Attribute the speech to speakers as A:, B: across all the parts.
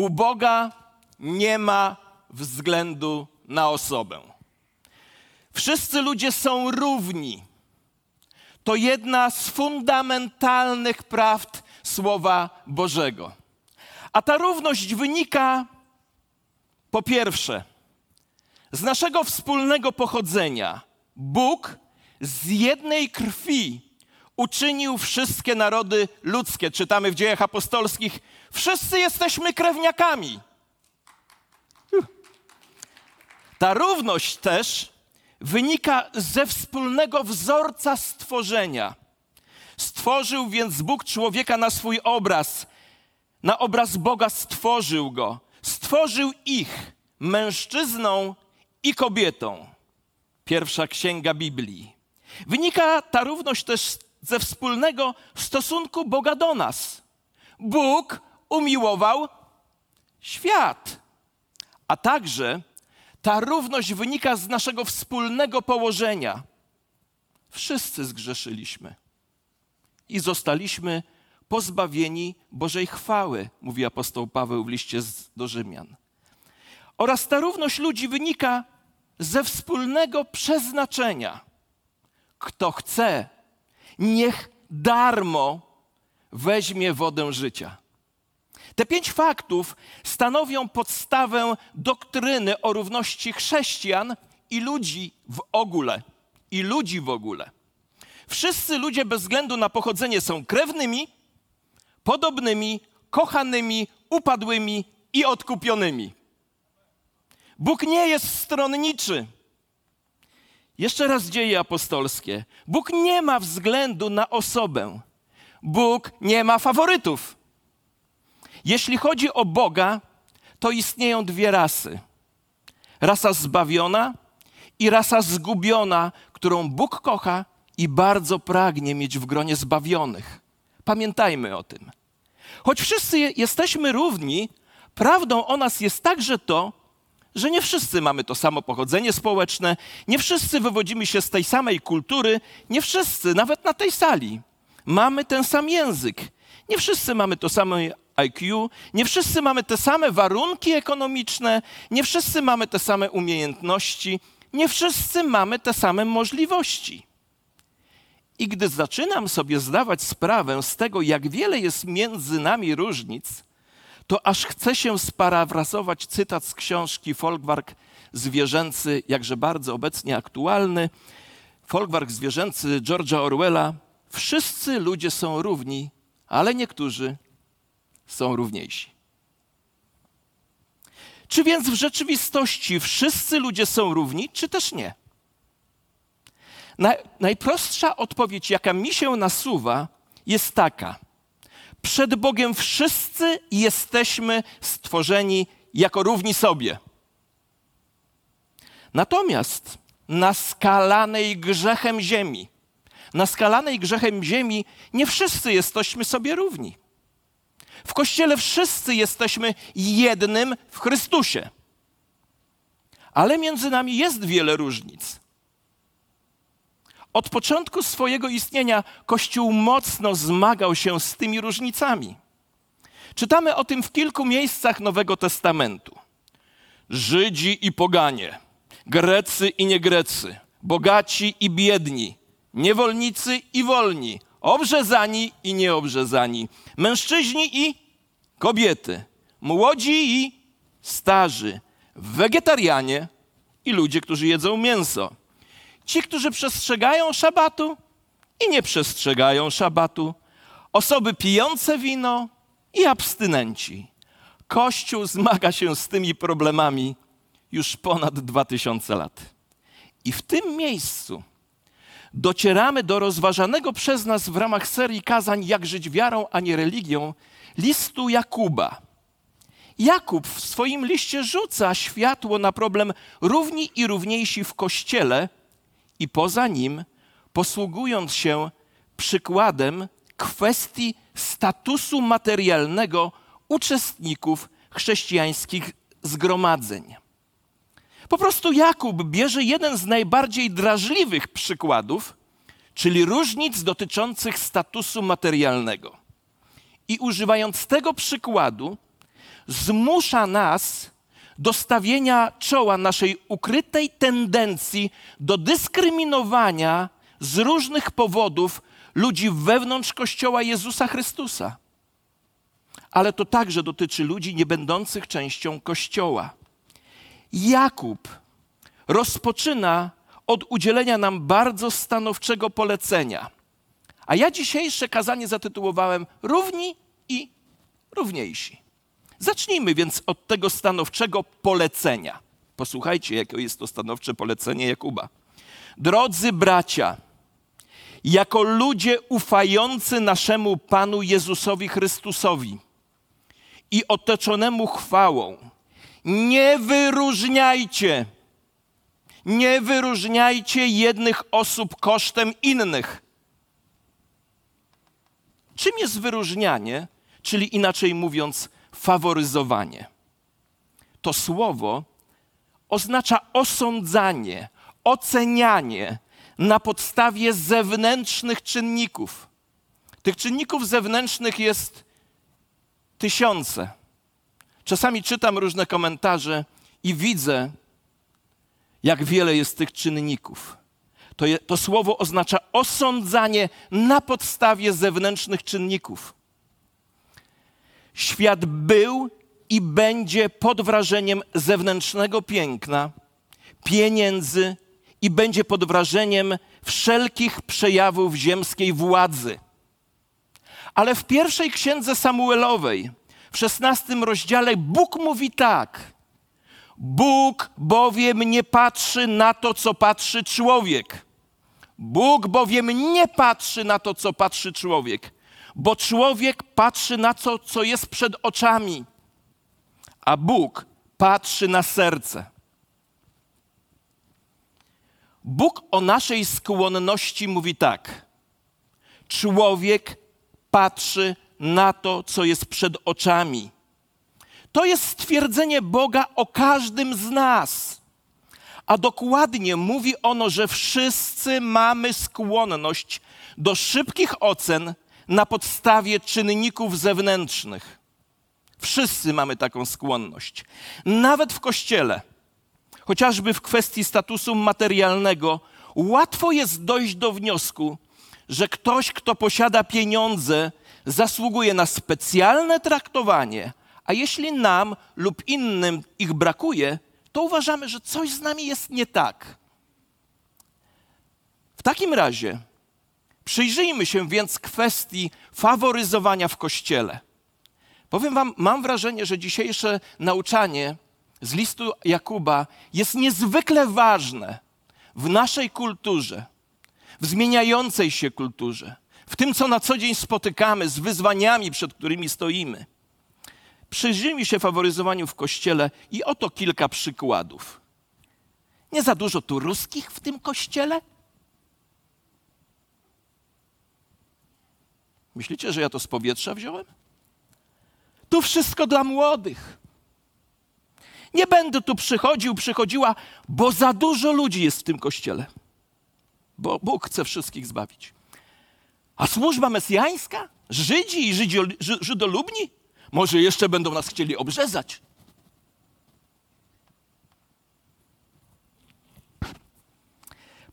A: U Boga nie ma względu na osobę. Wszyscy ludzie są równi. To jedna z fundamentalnych prawd Słowa Bożego. A ta równość wynika po pierwsze z naszego wspólnego pochodzenia. Bóg z jednej krwi uczynił wszystkie narody ludzkie. Czytamy w dziejach apostolskich: Wszyscy jesteśmy krewniakami. Ta równość też wynika ze wspólnego wzorca stworzenia. Stworzył więc Bóg człowieka na swój obraz. Na obraz Boga stworzył go. Stworzył ich mężczyzną i kobietą. Pierwsza księga Biblii. Wynika ta równość też ze wspólnego stosunku Boga do nas. Bóg umiłował świat, a także ta równość wynika z naszego wspólnego położenia. Wszyscy zgrzeszyliśmy i zostaliśmy pozbawieni Bożej chwały, mówi apostoł Paweł w liście do Rzymian. Oraz ta równość ludzi wynika ze wspólnego przeznaczenia. Kto chce, niech darmo weźmie wodę życia. Te pięć faktów stanowią podstawę doktryny o równości chrześcijan i ludzi w ogóle. I ludzi w ogóle. Wszyscy ludzie bez względu na pochodzenie są krewnymi, podobnymi, kochanymi, upadłymi i odkupionymi. Bóg nie jest stronniczy. Jeszcze raz dzieje apostolskie. Bóg nie ma względu na osobę. Bóg nie ma faworytów. Jeśli chodzi o Boga, to istnieją dwie rasy: rasa zbawiona i rasa zgubiona, którą Bóg kocha i bardzo pragnie mieć w gronie zbawionych. Pamiętajmy o tym. Choć wszyscy jesteśmy równi, prawdą o nas jest także to, że nie wszyscy mamy to samo pochodzenie społeczne, nie wszyscy wywodzimy się z tej samej kultury, nie wszyscy, nawet na tej sali, mamy ten sam język, nie wszyscy mamy to samo IQ, nie wszyscy mamy te same warunki ekonomiczne, nie wszyscy mamy te same umiejętności, nie wszyscy mamy te same możliwości. I gdy zaczynam sobie zdawać sprawę z tego, jak wiele jest między nami różnic, to aż chce się sparafrazować cytat z książki Folkwark Zwierzęcy, jakże bardzo obecnie aktualny. Folkwark Zwierzęcy George'a Orwella. Wszyscy ludzie są równi, ale niektórzy są równiejsi. Czy więc w rzeczywistości wszyscy ludzie są równi, czy też nie? najprostsza odpowiedź, jaka mi się nasuwa, jest taka – przed Bogiem wszyscy jesteśmy stworzeni jako równi sobie. Natomiast na skalanej grzechem ziemi, na skalanej grzechem ziemi nie wszyscy jesteśmy sobie równi. W Kościele wszyscy jesteśmy jednym w Chrystusie. Ale między nami jest wiele różnic. Od początku swojego istnienia Kościół mocno zmagał się z tymi różnicami. Czytamy o tym w kilku miejscach Nowego Testamentu. Żydzi i poganie, Grecy i niegrecy, bogaci i biedni, niewolnicy i wolni, obrzezani i nieobrzezani, mężczyźni i kobiety, młodzi i starzy, wegetarianie i ludzie, którzy jedzą mięso ci, którzy przestrzegają szabatu i nie przestrzegają szabatu, osoby pijące wino i abstynenci. Kościół zmaga się z tymi problemami już ponad dwa tysiące lat. I w tym miejscu docieramy do rozważanego przez nas w ramach serii kazań Jak żyć wiarą, a nie religią listu Jakuba. Jakub w swoim liście rzuca światło na problem równi i równiejsi w kościele – i poza nim, posługując się przykładem kwestii statusu materialnego uczestników chrześcijańskich zgromadzeń. Po prostu Jakub bierze jeden z najbardziej drażliwych przykładów, czyli różnic dotyczących statusu materialnego. I używając tego przykładu, zmusza nas do stawienia czoła naszej ukrytej tendencji do dyskryminowania z różnych powodów ludzi wewnątrz Kościoła Jezusa Chrystusa. Ale to także dotyczy ludzi niebędących częścią Kościoła. Jakub rozpoczyna od udzielenia nam bardzo stanowczego polecenia. A ja dzisiejsze kazanie zatytułowałem Równi i równiejsi. Zacznijmy więc od tego stanowczego polecenia. Posłuchajcie, jakie jest to stanowcze polecenie Jakuba. Drodzy bracia, jako ludzie ufający naszemu Panu Jezusowi Chrystusowi i otoczonemu chwałą, nie wyróżniajcie, nie wyróżniajcie jednych osób kosztem innych. Czym jest wyróżnianie, czyli inaczej mówiąc, faworyzowanie? To słowo oznacza osądzanie, ocenianie na podstawie zewnętrznych czynników. Tych czynników zewnętrznych jest tysiące. Czasami czytam różne komentarze i widzę, jak wiele jest tych czynników. To, je, to słowo oznacza osądzanie na podstawie zewnętrznych czynników. Świat był i będzie pod wrażeniem zewnętrznego piękna, pieniędzy i będzie pod wrażeniem wszelkich przejawów ziemskiej władzy. Ale w pierwszej księdze Samuelowej, w szesnastym rozdziale, Bóg mówi tak: Bóg bowiem nie patrzy na to, co patrzy człowiek. Bóg bowiem nie patrzy na to, co patrzy człowiek, bo człowiek patrzy na to, co jest przed oczami, a Bóg patrzy na serce. Bóg o naszej skłonności mówi tak: Człowiek patrzy na to, co jest przed oczami. To jest stwierdzenie Boga o każdym z nas. A dokładnie mówi ono, że wszyscy mamy skłonność do szybkich ocen na podstawie czynników zewnętrznych. Wszyscy mamy taką skłonność. Nawet w kościele, chociażby w kwestii statusu materialnego, łatwo jest dojść do wniosku, że ktoś, kto posiada pieniądze, zasługuje na specjalne traktowanie, a jeśli nam lub innym ich brakuje, to uważamy, że coś z nami jest nie tak. W takim razie przyjrzyjmy się więc kwestii faworyzowania w kościele. Powiem Wam, mam wrażenie, że dzisiejsze nauczanie z listu Jakuba jest niezwykle ważne w naszej kulturze, w zmieniającej się kulturze, w tym, co na co dzień spotykamy, z wyzwaniami, przed którymi stoimy. Przyjrzyjmy się faworyzowaniu w kościele i oto kilka przykładów. Nie za dużo tu ruskich w tym kościele? Myślicie, że ja to z powietrza wziąłem? Tu wszystko dla młodych. Nie będę tu przychodził, przychodziła, bo za dużo ludzi jest w tym kościele. Bo Bóg chce wszystkich zbawić. A służba mesjańska? Żydzi i żydolubni? Może jeszcze będą nas chcieli obrzezać.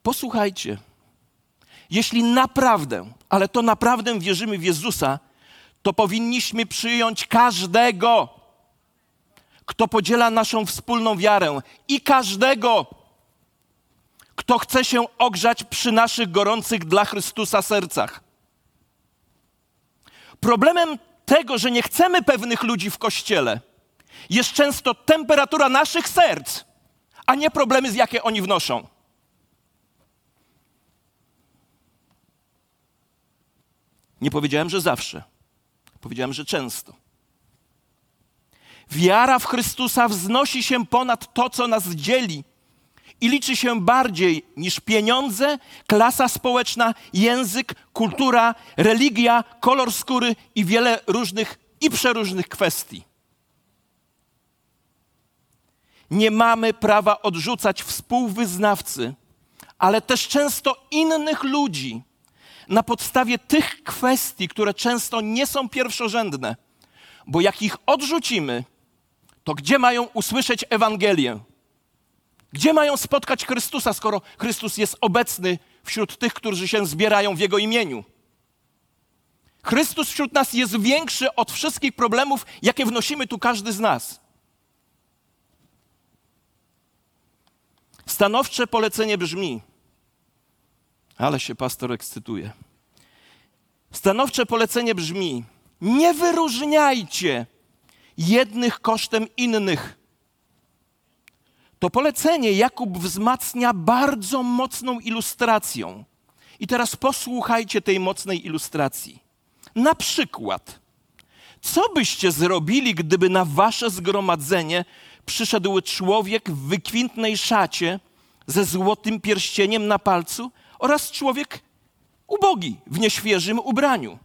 A: Posłuchajcie, jeśli naprawdę, ale to naprawdę wierzymy w Jezusa, to powinniśmy przyjąć każdego, kto podziela naszą wspólną wiarę i każdego, kto chce się ogrzać przy naszych gorących dla Chrystusa sercach. Problemem tego, że nie chcemy pewnych ludzi w kościele, jest często temperatura naszych serc, a nie problemy, z jakie oni wnoszą. Nie powiedziałem, że zawsze. Powiedziałem, że często. Wiara w Chrystusa wznosi się ponad to, co nas dzieli i liczy się bardziej niż pieniądze, klasa społeczna, język, kultura, religia, kolor skóry i wiele różnych i przeróżnych kwestii. Nie mamy prawa odrzucać współwyznawcy, ale też często innych ludzi na podstawie tych kwestii, które często nie są pierwszorzędne, Bo jak ich odrzucimy, to gdzie mają usłyszeć Ewangelię? Gdzie mają spotkać Chrystusa, skoro Chrystus jest obecny wśród tych, którzy się zbierają w Jego imieniu? Chrystus wśród nas jest większy od wszystkich problemów, jakie wnosimy tu każdy z nas. Stanowcze polecenie brzmi, ale się pastor ekscytuje. Stanowcze polecenie brzmi: nie wyróżniajcie jednych kosztem innych. To polecenie Jakub wzmacnia bardzo mocną ilustracją. I teraz posłuchajcie tej mocnej ilustracji. Na przykład, co byście zrobili, gdyby na wasze zgromadzenie przyszedł człowiek w wykwintnej szacie ze złotym pierścieniem na palcu oraz człowiek ubogi w nieświeżym ubraniu?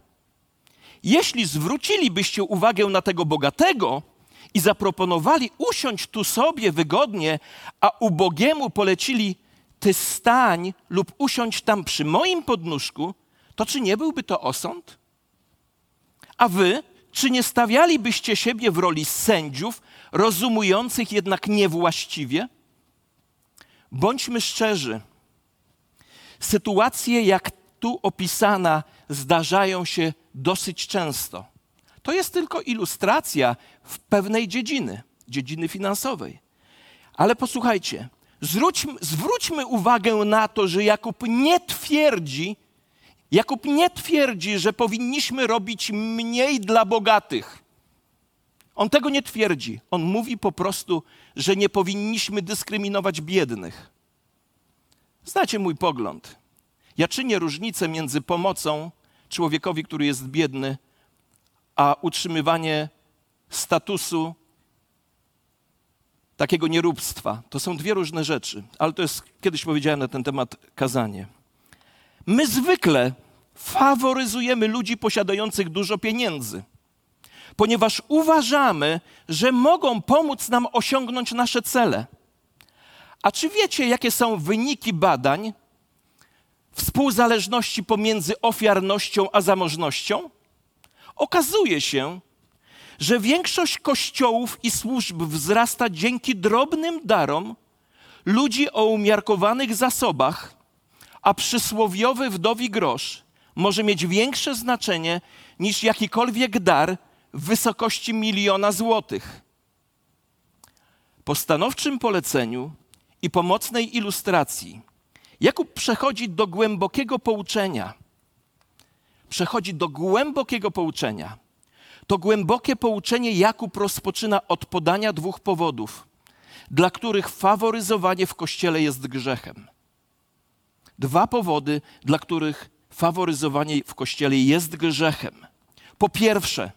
A: Jeśli zwrócilibyście uwagę na tego bogatego i zaproponowali usiąść tu sobie wygodnie, a ubogiemu polecili ty stań lub usiądź tam przy moim podnóżku, to czy nie byłby to osąd? A wy, czy nie stawialibyście siebie w roli sędziów, rozumujących jednak niewłaściwie? Bądźmy szczerzy. Sytuacje jak tu opisana zdarzają się dosyć często. To jest tylko ilustracja w pewnej dziedziny, dziedziny finansowej. Ale posłuchajcie, zwróćmy, zwróćmy uwagę na to, że Jakub nie twierdzi, Jakub nie twierdzi, że powinniśmy robić mniej dla bogatych. On tego nie twierdzi. On mówi po prostu, że nie powinniśmy dyskryminować biednych. Znacie mój pogląd. Ja czynię różnicę między pomocą człowiekowi, który jest biedny, a utrzymywanie statusu takiego nieróbstwa. To są dwie różne rzeczy, ale to jest, kiedyś powiedziałem na ten temat kazanie. My zwykle faworyzujemy ludzi posiadających dużo pieniędzy, ponieważ uważamy, że mogą pomóc nam osiągnąć nasze cele. A czy wiecie, jakie są wyniki badań współzależności pomiędzy ofiarnością a zamożnością? Okazuje się, że większość kościołów i służb wzrasta dzięki drobnym darom ludzi o umiarkowanych zasobach, a przysłowiowy wdowi grosz może mieć większe znaczenie niż jakikolwiek dar w wysokości miliona złotych. Po stanowczym poleceniu i pomocnej ilustracji Jakub przechodzi do głębokiego pouczenia. Przechodzi do głębokiego pouczenia. To głębokie pouczenie Jakub rozpoczyna od podania dwóch powodów, dla których faworyzowanie w kościele jest grzechem. Dwa powody, dla których faworyzowanie w kościele jest grzechem. Po pierwsze,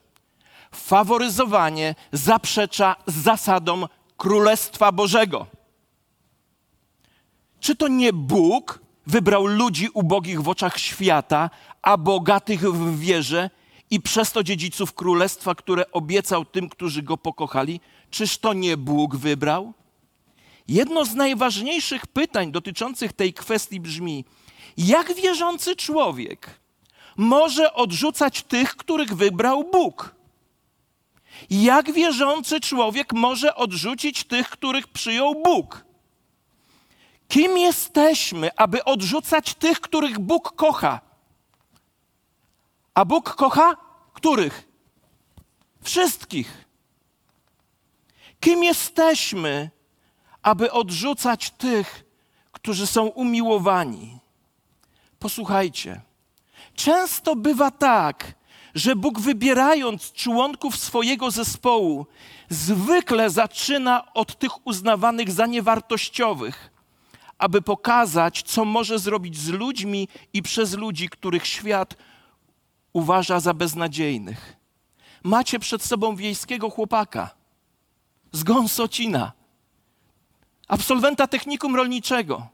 A: faworyzowanie zaprzecza zasadom Królestwa Bożego. Czy to nie Bóg wybrał ludzi ubogich w oczach świata, a bogatych w wierze i przez to dziedziców królestwa, które obiecał tym, którzy go pokochali? Czyż to nie Bóg wybrał? Jedno z najważniejszych pytań dotyczących tej kwestii brzmi: jak wierzący człowiek może odrzucać tych, których wybrał Bóg? Jak wierzący człowiek może odrzucić tych, których przyjął Bóg? Kim jesteśmy, aby odrzucać tych, których Bóg kocha? A Bóg kocha których? Wszystkich. Kim jesteśmy, aby odrzucać tych, którzy są umiłowani? Posłuchajcie. Często bywa tak, że Bóg wybierając członków swojego zespołu, zwykle zaczyna od tych uznawanych za niewartościowych aby pokazać, co może zrobić z ludźmi i przez ludzi, których świat uważa za beznadziejnych. Macie przed sobą wiejskiego chłopaka z Gąsocina, absolwenta technikum rolniczego.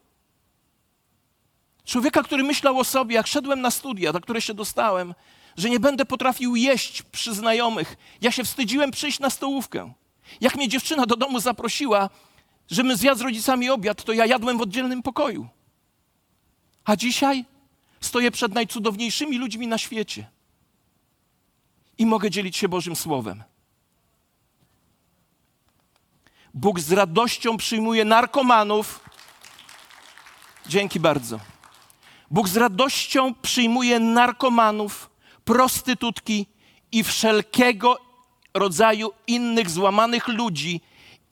A: Człowieka, który myślał o sobie, jak szedłem na studia, na które się dostałem, że nie będę potrafił jeść przy znajomych. Ja się wstydziłem przyjść na stołówkę. Jak mnie dziewczyna do domu zaprosiła, żebym zjadł z rodzicami obiad, to ja jadłem w oddzielnym pokoju. A dzisiaj stoję przed najcudowniejszymi ludźmi na świecie i mogę dzielić się Bożym Słowem. Bóg z radością przyjmuje narkomanów. Dzięki bardzo. Bóg z radością przyjmuje narkomanów, prostytutki i wszelkiego rodzaju innych złamanych ludzi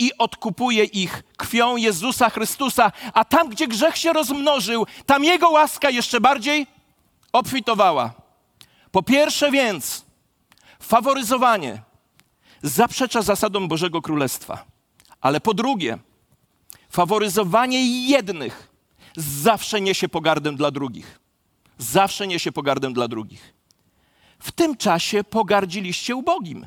A: i odkupuje ich krwią Jezusa Chrystusa, a tam, gdzie grzech się rozmnożył, tam Jego łaska jeszcze bardziej obfitowała. Po pierwsze więc, faworyzowanie zaprzecza zasadom Bożego Królestwa. Ale po drugie, faworyzowanie jednych zawsze niesie pogardę dla drugich. Zawsze niesie pogardę dla drugich. W tym czasie pogardziliście ubogim.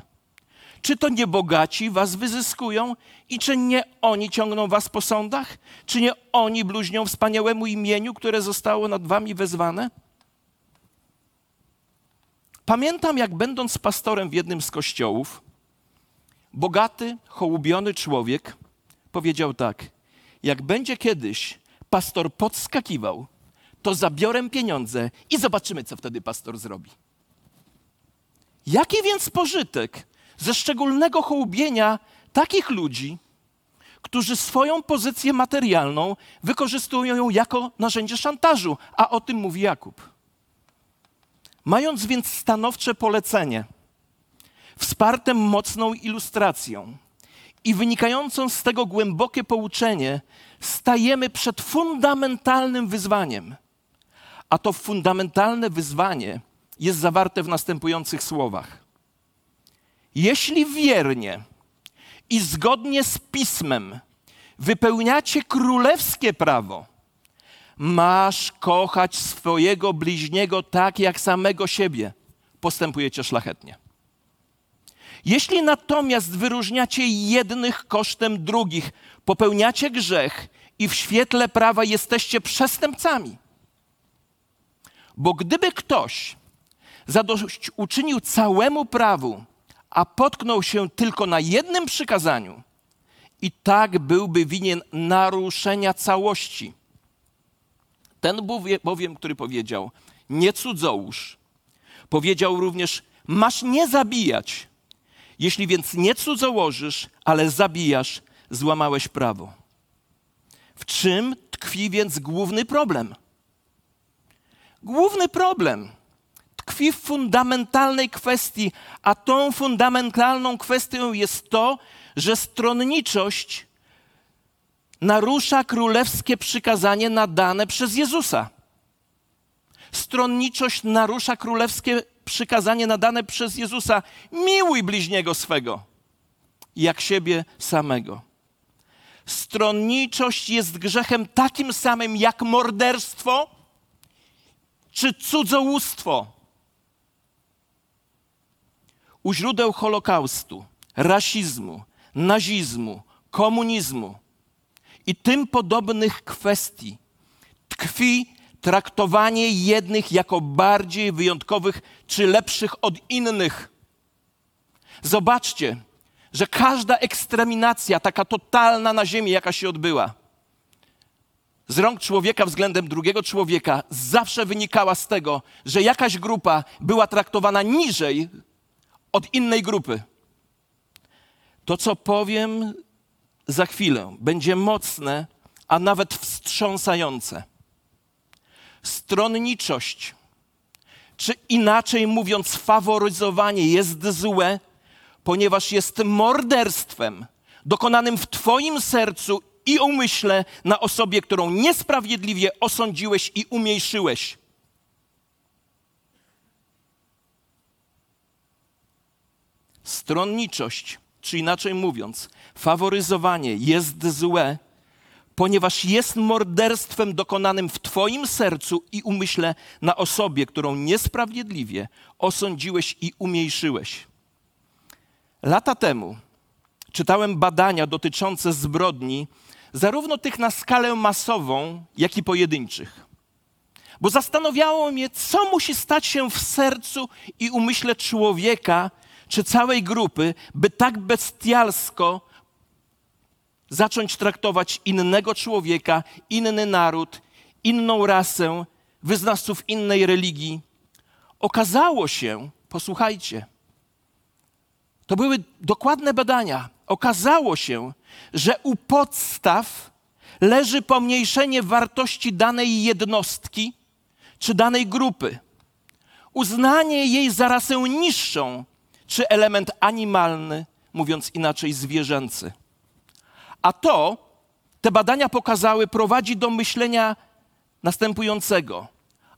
A: Czy to nie bogaci was wyzyskują i czy nie oni ciągną was po sądach? Czy nie oni bluźnią wspaniałemu imieniu, które zostało nad wami wezwane? Pamiętam, jak będąc pastorem w jednym z kościołów, bogaty, hołubiony człowiek powiedział tak: Jak będzie kiedyś pastor podskakiwał, to zabiorę pieniądze i zobaczymy, co wtedy pastor zrobi. Jaki więc pożytek ze szczególnego hołubienia takich ludzi, którzy swoją pozycję materialną wykorzystują ją jako narzędzie szantażu, a o tym mówi Jakub. Mając więc stanowcze polecenie, wsparte mocną ilustracją i wynikającą z tego głębokie pouczenie, stajemy przed fundamentalnym wyzwaniem. A to fundamentalne wyzwanie jest zawarte w następujących słowach. Jeśli wiernie i zgodnie z pismem wypełniacie królewskie prawo, masz kochać swojego bliźniego tak jak samego siebie, postępujecie szlachetnie. Jeśli natomiast wyróżniacie jednych kosztem drugich, popełniacie grzech i w świetle prawa jesteście przestępcami. Bo gdyby ktoś zadość uczynił całemu prawu, a potknął się tylko na jednym przykazaniu, i tak byłby winien naruszenia całości. Ten bowiem, który powiedział, nie cudzołóż, powiedział również, masz nie zabijać. Jeśli więc nie cudzołożysz, ale zabijasz, złamałeś prawo. W czym tkwi więc główny problem? Główny problem tkwi w fundamentalnej kwestii, a tą fundamentalną kwestią jest to, że stronniczość narusza królewskie przykazanie nadane przez Jezusa. Stronniczość narusza królewskie przykazanie nadane przez Jezusa: miłuj bliźniego swego, jak siebie samego. Stronniczość jest grzechem takim samym jak morderstwo czy cudzołóstwo. U źródeł Holokaustu, rasizmu, nazizmu, komunizmu i tym podobnych kwestii tkwi traktowanie jednych jako bardziej wyjątkowych czy lepszych od innych. Zobaczcie, że każda ekstreminacja, taka totalna na ziemi, jaka się odbyła, z rąk człowieka względem drugiego człowieka, zawsze wynikała z tego, że jakaś grupa była traktowana niżej od innej grupy. To, co powiem za chwilę, będzie mocne, a nawet wstrząsające. Stronniczość, czy inaczej mówiąc, faworyzowanie jest złe, ponieważ jest morderstwem dokonanym w Twoim sercu i umyśle na osobie, którą niesprawiedliwie osądziłeś i umniejszyłeś. Stronniczość, czy inaczej mówiąc, faworyzowanie jest złe, ponieważ jest morderstwem dokonanym w Twoim sercu i umyśle na osobie, którą niesprawiedliwie osądziłeś i umniejszyłeś. Lata temu czytałem badania dotyczące zbrodni, zarówno tych na skalę masową, jak i pojedynczych. Bo zastanawiało mnie, co musi stać się w sercu i umyśle człowieka czy całej grupy, by tak bestialsko zacząć traktować innego człowieka, inny naród, inną rasę, wyznawców innej religii. Okazało się, posłuchajcie, to były dokładne badania. okazało się, że u podstaw leży pomniejszenie wartości danej jednostki czy danej grupy, uznanie jej za rasę niższą czy element animalny, mówiąc inaczej zwierzęcy. A to, te badania pokazały, prowadzi do myślenia następującego.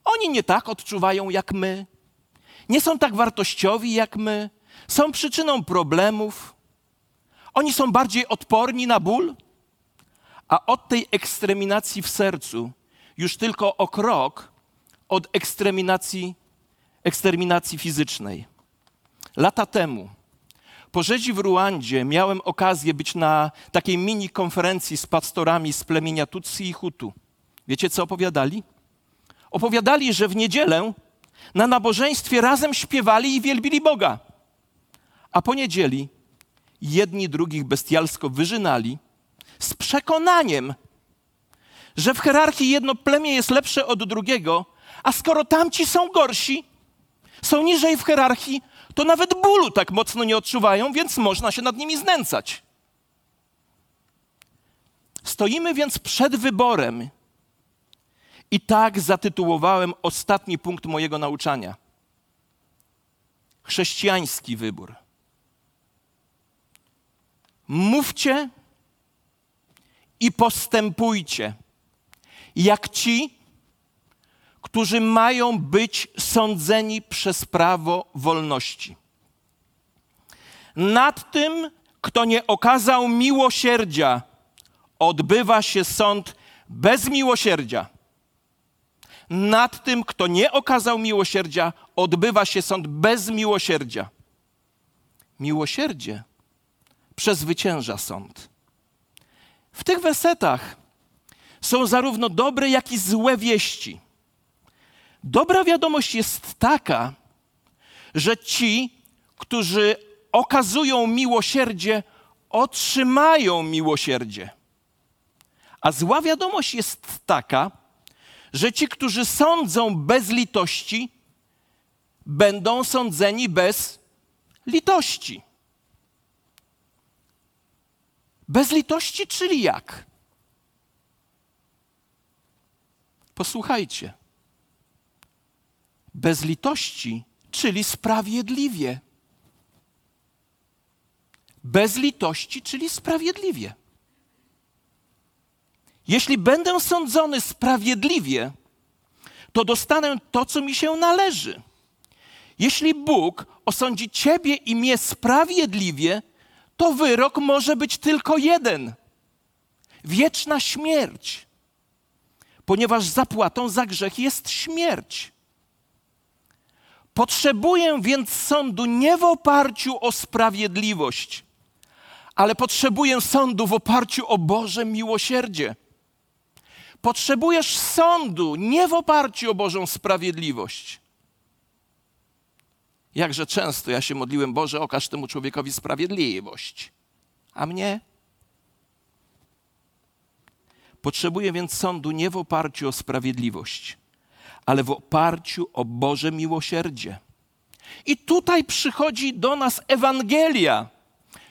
A: Oni nie tak odczuwają jak my, nie są tak wartościowi jak my, są przyczyną problemów. Oni są bardziej odporni na ból, a od tej ekstreminacji w sercu już tylko o krok od ekstreminacji, eksterminacji fizycznej. Lata temu po rzezi w Ruandzie miałem okazję być na takiej mini konferencji z pastorami z plemienia Tutsi i Hutu. Wiecie, co opowiadali? Opowiadali, że w niedzielę na nabożeństwie razem śpiewali i wielbili Boga. A po niedzieli jedni drugich bestialsko wyżynali z przekonaniem, że w hierarchii jedno plemię jest lepsze od drugiego, a skoro tamci są gorsi, są niżej w hierarchii, to nawet bólu tak mocno nie odczuwają, więc można się nad nimi znęcać. Stoimy więc przed wyborem. I tak zatytułowałem ostatni punkt mojego nauczania. Chrześcijański wybór. Mówcie i postępujcie jak ci, którzy mają być sądzeni przez prawo wolności. Nad tym, kto nie okazał miłosierdzia, odbywa się sąd bez miłosierdzia. Nad tym, kto nie okazał miłosierdzia, odbywa się sąd bez miłosierdzia. Miłosierdzie przezwycięża sąd. W tych wersetach są zarówno dobre, jak i złe wieści. Dobra wiadomość jest taka, że ci, którzy okazują miłosierdzie, otrzymają miłosierdzie. A zła wiadomość jest taka, że ci, którzy sądzą bez litości, będą sądzeni bez litości. Bez litości, czyli jak? Posłuchajcie. Bez litości, czyli sprawiedliwie. Bez litości, czyli sprawiedliwie. Jeśli będę sądzony sprawiedliwie, to dostanę to, co mi się należy. Jeśli Bóg osądzi ciebie i mnie sprawiedliwie, to wyrok może być tylko jeden: wieczna śmierć, ponieważ zapłatą za grzech jest śmierć. Potrzebuję więc sądu nie w oparciu o sprawiedliwość, ale potrzebuję sądu w oparciu o Boże miłosierdzie. Potrzebujesz sądu nie w oparciu o Bożą sprawiedliwość. Jakże często ja się modliłem, Boże, okaż temu człowiekowi sprawiedliwość, a mnie? Potrzebuję więc sądu nie w oparciu o sprawiedliwość, ale w oparciu o Boże miłosierdzie. I tutaj przychodzi do nas Ewangelia,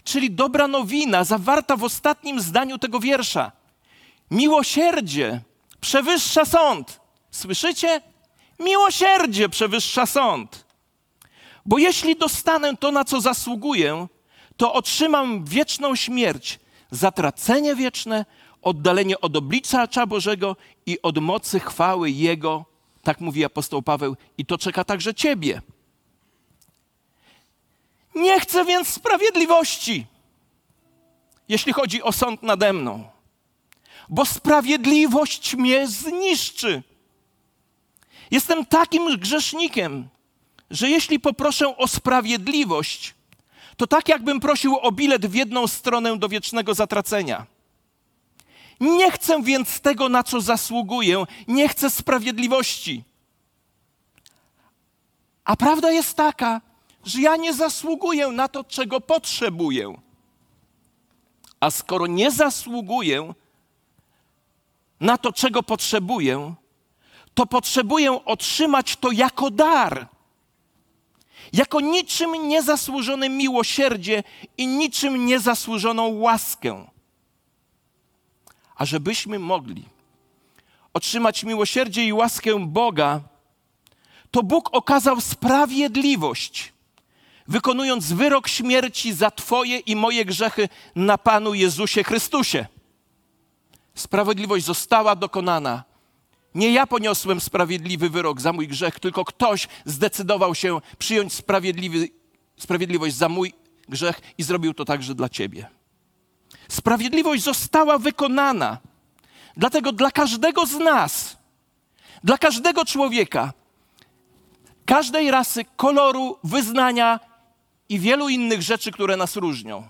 A: czyli dobra nowina zawarta w ostatnim zdaniu tego wiersza. Miłosierdzie przewyższa sąd. Słyszycie? Miłosierdzie przewyższa sąd. Bo jeśli dostanę to, na co zasługuję, to otrzymam wieczną śmierć, zatracenie wieczne, oddalenie od oblicza Bożego i od mocy chwały Jego, tak mówi apostoł Paweł, i to czeka także Ciebie. Nie chcę więc sprawiedliwości, jeśli chodzi o sąd nade mną, bo sprawiedliwość mnie zniszczy. Jestem takim grzesznikiem, że jeśli poproszę o sprawiedliwość, to tak jakbym prosił o bilet w jedną stronę do wiecznego zatracenia. Nie chcę więc tego, na co zasługuję, nie chcę sprawiedliwości. A prawda jest taka, że ja nie zasługuję na to, czego potrzebuję. A skoro nie zasługuję na to, czego potrzebuję, to potrzebuję otrzymać to jako dar. jako niczym niezasłużone miłosierdzie i niczym niezasłużoną łaskę. A żebyśmy mogli otrzymać miłosierdzie i łaskę Boga, to Bóg okazał sprawiedliwość, wykonując wyrok śmierci za Twoje i moje grzechy na Panu Jezusie Chrystusie. Sprawiedliwość została dokonana. Nie ja poniosłem sprawiedliwy wyrok za mój grzech, tylko ktoś zdecydował się przyjąć sprawiedliwy, sprawiedliwość za mój grzech i zrobił to także dla Ciebie. Sprawiedliwość została wykonana. Dlatego dla każdego z nas, dla każdego człowieka, każdej rasy, koloru, wyznania i wielu innych rzeczy, które nas różnią,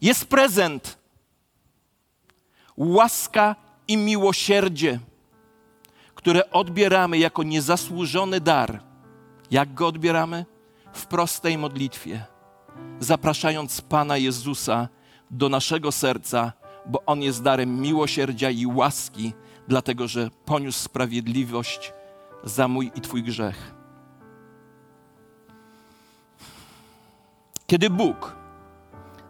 A: jest prezent, łaska i miłosierdzie, które odbieramy jako niezasłużony dar. Jak go odbieramy? W prostej modlitwie, zapraszając Pana Jezusa do naszego serca bo On jest darem miłosierdzia i łaski, dlatego że poniósł sprawiedliwość za mój i Twój grzech. Kiedy Bóg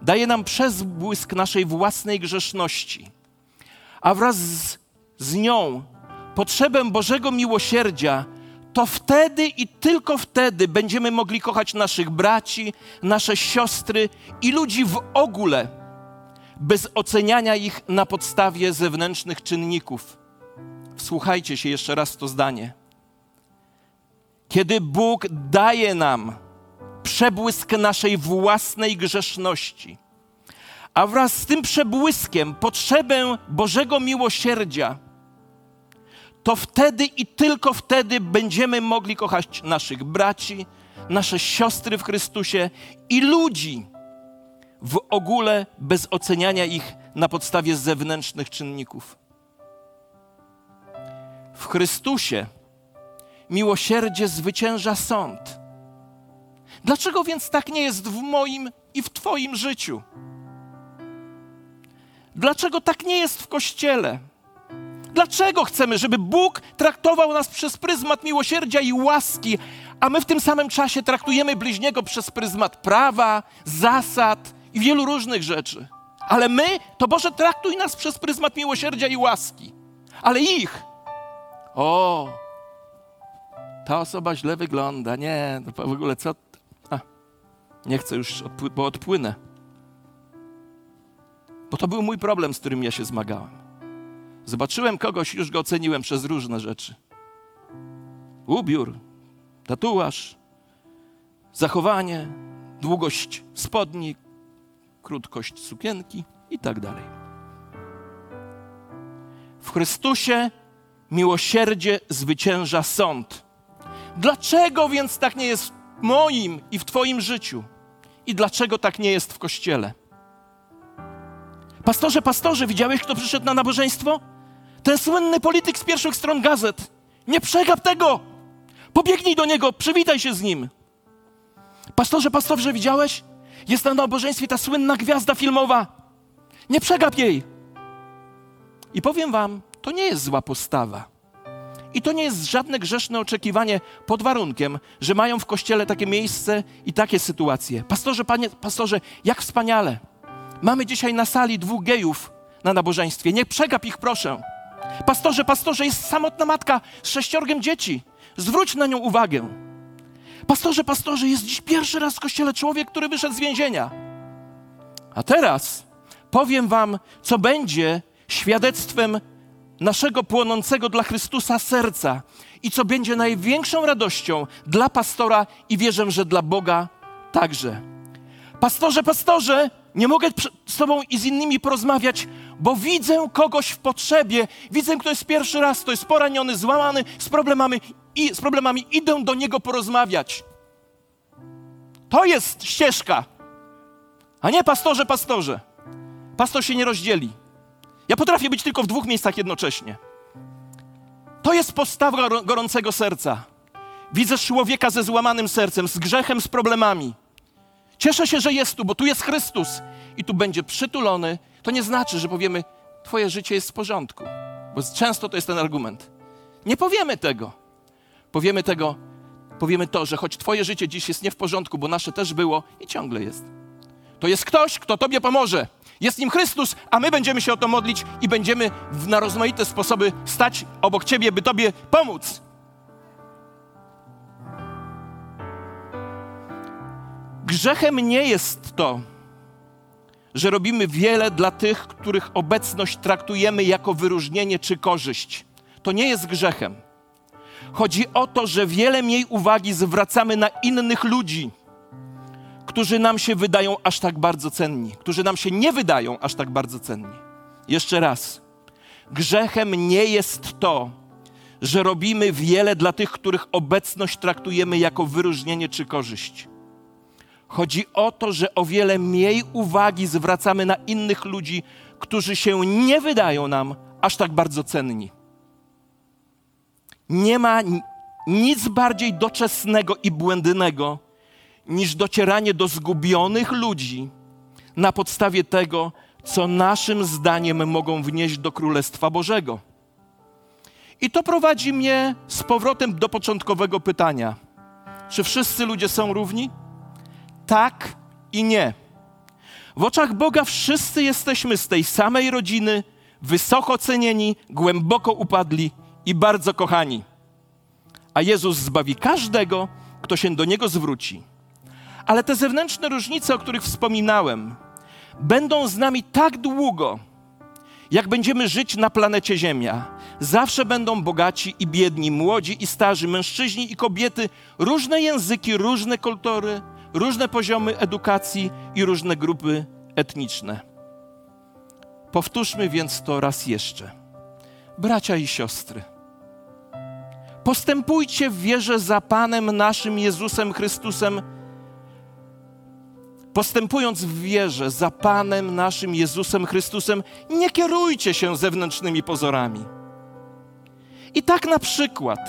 A: daje nam przezbłysk naszej własnej grzeszności, a wraz z, z nią potrzebę Bożego miłosierdzia, to wtedy i tylko wtedy będziemy mogli kochać naszych braci, nasze siostry i ludzi w ogóle bez oceniania ich na podstawie zewnętrznych czynników. Wsłuchajcie się jeszcze raz w to zdanie. Kiedy Bóg daje nam przebłysk naszej własnej grzeszności, a wraz z tym przebłyskiem potrzebę Bożego miłosierdzia, to wtedy i tylko wtedy będziemy mogli kochać naszych braci, nasze siostry w Chrystusie i ludzi, w ogóle bez oceniania ich na podstawie zewnętrznych czynników. W Chrystusie miłosierdzie zwycięża sąd. Dlaczego więc tak nie jest w moim i w Twoim życiu? Dlaczego tak nie jest w Kościele? Dlaczego chcemy, żeby Bóg traktował nas przez pryzmat miłosierdzia i łaski, a my w tym samym czasie traktujemy bliźniego przez pryzmat prawa, zasad, i wielu różnych rzeczy. Ale my, to Boże, traktuj nas przez pryzmat miłosierdzia i łaski. Ale ich, o, ta osoba źle wygląda, nie, w ogóle co? A, nie chcę już, bo odpłynę. Bo to był mój problem, z którym ja się zmagałem. Zobaczyłem kogoś, już go oceniłem przez różne rzeczy. Ubiór, tatuaż, zachowanie, długość spodni, krótkość sukienki i tak dalej. W Chrystusie miłosierdzie zwycięża sąd. Dlaczego więc tak nie jest w moim i w Twoim życiu? I dlaczego tak nie jest w kościele? Pastorze, pastorze, widziałeś, kto przyszedł na nabożeństwo? Ten słynny polityk z pierwszych stron gazet. Nie przegap tego! Pobiegnij do niego, przywitaj się z nim. Pastorze, pastorze, widziałeś? Jest na nabożeństwie ta słynna gwiazda filmowa. Nie przegap jej. I powiem wam, to nie jest zła postawa. I to nie jest żadne grzeszne oczekiwanie pod warunkiem, że mają w kościele takie miejsce i takie sytuacje. Pastorze, panie, pastorze, jak wspaniale. Mamy dzisiaj na sali dwóch gejów na nabożeństwie. Nie przegap ich, proszę. Pastorze, pastorze, jest samotna matka z sześciorgiem dzieci. Zwróć na nią uwagę. Pastorze, pastorze, jest dziś pierwszy raz w kościele człowiek, który wyszedł z więzienia. A teraz powiem Wam, co będzie świadectwem naszego płonącego dla Chrystusa serca i co będzie największą radością dla pastora i wierzę, że dla Boga także. Pastorze, pastorze, nie mogę z Tobą i z innymi porozmawiać, bo widzę kogoś w potrzebie, widzę, kto jest pierwszy raz, kto jest poraniony, złamany, z problemami i z problemami idę do niego porozmawiać. To jest ścieżka. A nie pastorze, pastorze. Pastor się nie rozdzieli. Ja potrafię być tylko w dwóch miejscach jednocześnie. To jest postawa gorącego serca. Widzę człowieka ze złamanym sercem, z grzechem, z problemami. Cieszę się, że jest tu, bo tu jest Chrystus i tu będzie przytulony. To nie znaczy, że powiemy, Twoje życie jest w porządku, bo często to jest ten argument. Nie powiemy tego. Powiemy tego, powiemy to, że choć Twoje życie dziś jest nie w porządku, bo nasze też było i ciągle jest, to jest ktoś, kto Tobie pomoże. Jest nim Chrystus, a my będziemy się o to modlić i będziemy na rozmaite sposoby stać obok Ciebie, by Tobie pomóc. Grzechem nie jest to, że robimy wiele dla tych, których obecność traktujemy jako wyróżnienie czy korzyść. To nie jest grzechem. Chodzi o to, że wiele mniej uwagi zwracamy na innych ludzi, którzy nam się wydają aż tak bardzo cenni, którzy nam się nie wydają aż tak bardzo cenni. Jeszcze raz. Grzechem nie jest to, że robimy wiele dla tych, których obecność traktujemy jako wyróżnienie czy korzyść. Chodzi o to, że o wiele mniej uwagi zwracamy na innych ludzi, którzy się nie wydają nam aż tak bardzo cenni. Nie ma nic bardziej doczesnego i błędnego niż docieranie do zgubionych ludzi na podstawie tego, co naszym zdaniem mogą wnieść do Królestwa Bożego. I to prowadzi mnie z powrotem do początkowego pytania: czy wszyscy ludzie są równi? Tak i nie. W oczach Boga wszyscy jesteśmy z tej samej rodziny, wysoko cenieni, głęboko upadli i bardzo kochani. A Jezus zbawi każdego, kto się do Niego zwróci. Ale te zewnętrzne różnice, o których wspominałem, będą z nami tak długo, jak będziemy żyć na planecie Ziemia. Zawsze będą bogaci i biedni, młodzi i starzy, mężczyźni i kobiety, różne języki, różne kultury, różne poziomy edukacji i różne grupy etniczne. Powtórzmy więc to raz jeszcze. Bracia i siostry, postępujcie w wierze za Panem naszym Jezusem Chrystusem. Postępując w wierze za Panem naszym Jezusem Chrystusem, nie kierujcie się zewnętrznymi pozorami. I tak na przykład,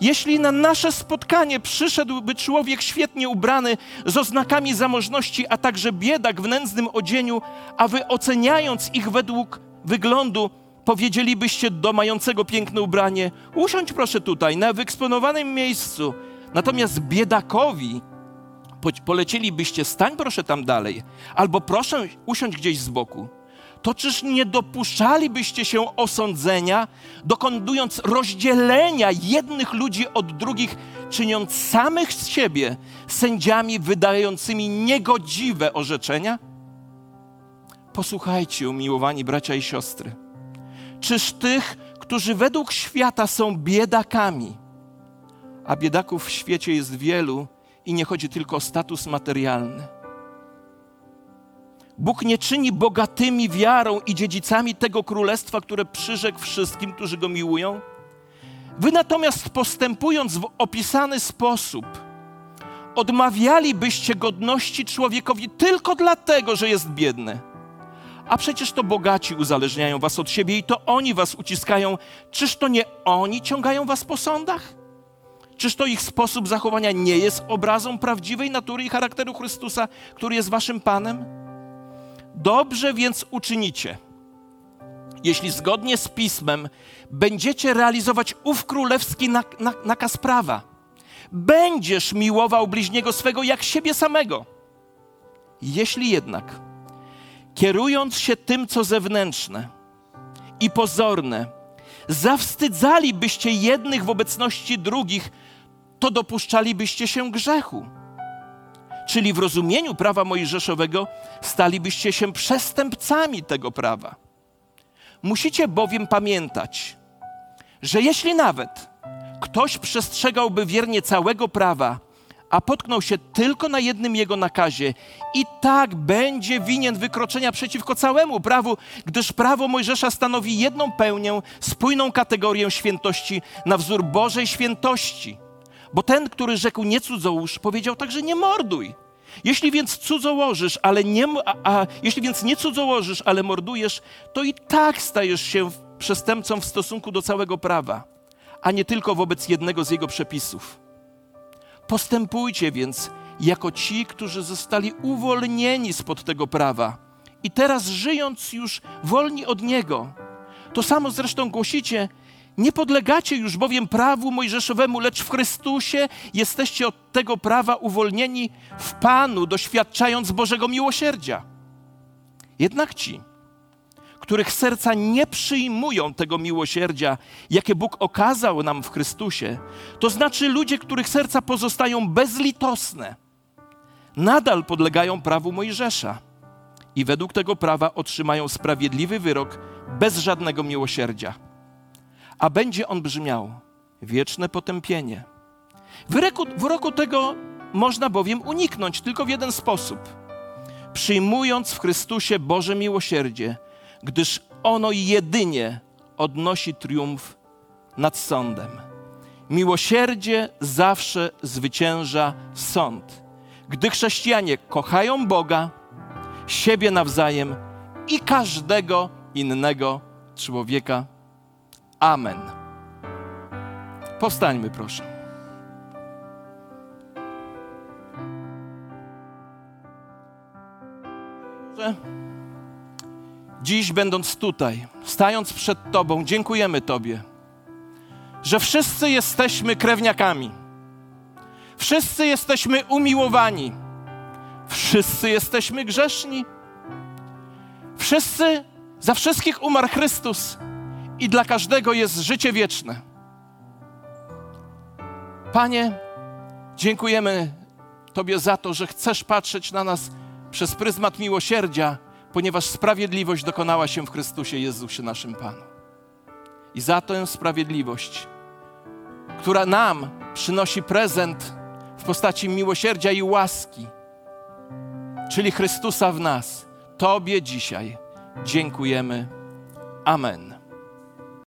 A: jeśli na nasze spotkanie przyszedłby człowiek świetnie ubrany, z oznakami zamożności, a także biedak w nędznym odzieniu, a wy oceniając ich według wyglądu, powiedzielibyście do mającego piękne ubranie: Usiądź proszę tutaj, na wyeksponowanym miejscu. Natomiast biedakowi polecielibyście: Stań proszę tam dalej, albo proszę usiądź gdzieś z boku to czyż nie dopuszczalibyście się osądzenia, dokonując rozdzielenia jednych ludzi od drugich, czyniąc samych z siebie sędziami wydającymi niegodziwe orzeczenia? Posłuchajcie, umiłowani bracia i siostry. Czyż tych, którzy według świata są biedakami, a biedaków w świecie jest wielu i nie chodzi tylko o status materialny, Bóg nie czyni bogatymi wiarą i dziedzicami tego królestwa, które przyrzekł wszystkim, którzy go miłują. Wy natomiast postępując w opisany sposób, odmawialibyście godności człowiekowi tylko dlatego, że jest biedny. A przecież to bogaci uzależniają was od siebie i to oni was uciskają. Czyż to nie oni ciągają was po sądach? Czyż to ich sposób zachowania nie jest obrazą prawdziwej natury i charakteru Chrystusa, który jest waszym Panem? Dobrze więc uczynicie, jeśli zgodnie z pismem będziecie realizować ów królewski nak nak nakaz prawa. Będziesz miłował bliźniego swego jak siebie samego. Jeśli jednak, kierując się tym, co zewnętrzne i pozorne, zawstydzalibyście jednych w obecności drugich, to dopuszczalibyście się grzechu czyli w rozumieniu prawa mojżeszowego stalibyście się przestępcami tego prawa. Musicie bowiem pamiętać, że jeśli nawet ktoś przestrzegałby wiernie całego prawa, a potknął się tylko na jednym jego nakazie, i tak będzie winien wykroczenia przeciwko całemu prawu, gdyż prawo Mojżesza stanowi jedną pełnię, spójną kategorię świętości na wzór Bożej świętości. Bo ten, który rzekł nie cudzołóż, powiedział także nie morduj. Jeśli więc cudzołożysz, ale nie, a, a, jeśli więc nie cudzołożysz, ale mordujesz, to i tak stajesz się przestępcą w stosunku do całego prawa, a nie tylko wobec jednego z jego przepisów. Postępujcie więc jako ci, którzy zostali uwolnieni spod tego prawa i teraz żyjąc już wolni od niego. To samo zresztą głosicie, Nie podlegacie już bowiem prawu mojżeszowemu, lecz w Chrystusie jesteście od tego prawa uwolnieni w Panu, doświadczając Bożego miłosierdzia. Jednak ci, których serca nie przyjmują tego miłosierdzia, jakie Bóg okazał nam w Chrystusie, to znaczy ludzie, których serca pozostają bezlitosne, nadal podlegają prawu Mojżesza i według tego prawa otrzymają sprawiedliwy wyrok bez żadnego miłosierdzia. A będzie on brzmiał wieczne potępienie. Wyroku, wyroku tego można bowiem uniknąć tylko w jeden sposób. Przyjmując w Chrystusie Boże miłosierdzie, gdyż ono jedynie odnosi triumf nad sądem. Miłosierdzie zawsze zwycięża sąd. Gdy chrześcijanie kochają Boga, siebie nawzajem i każdego innego człowieka. Amen. Powstańmy, proszę. Dziś, będąc tutaj, stając przed Tobą, dziękujemy Tobie, że wszyscy jesteśmy krewniakami. Wszyscy jesteśmy umiłowani. Wszyscy jesteśmy grzeszni. Wszyscy, za wszystkich umarł Chrystus i dla każdego jest życie wieczne. Panie, dziękujemy Tobie za to, że chcesz patrzeć na nas przez pryzmat miłosierdzia, ponieważ sprawiedliwość dokonała się w Chrystusie Jezusie, naszym Panu. I za tę sprawiedliwość, która nam przynosi prezent w postaci miłosierdzia i łaski, czyli Chrystusa w nas, Tobie dzisiaj dziękujemy. Amen.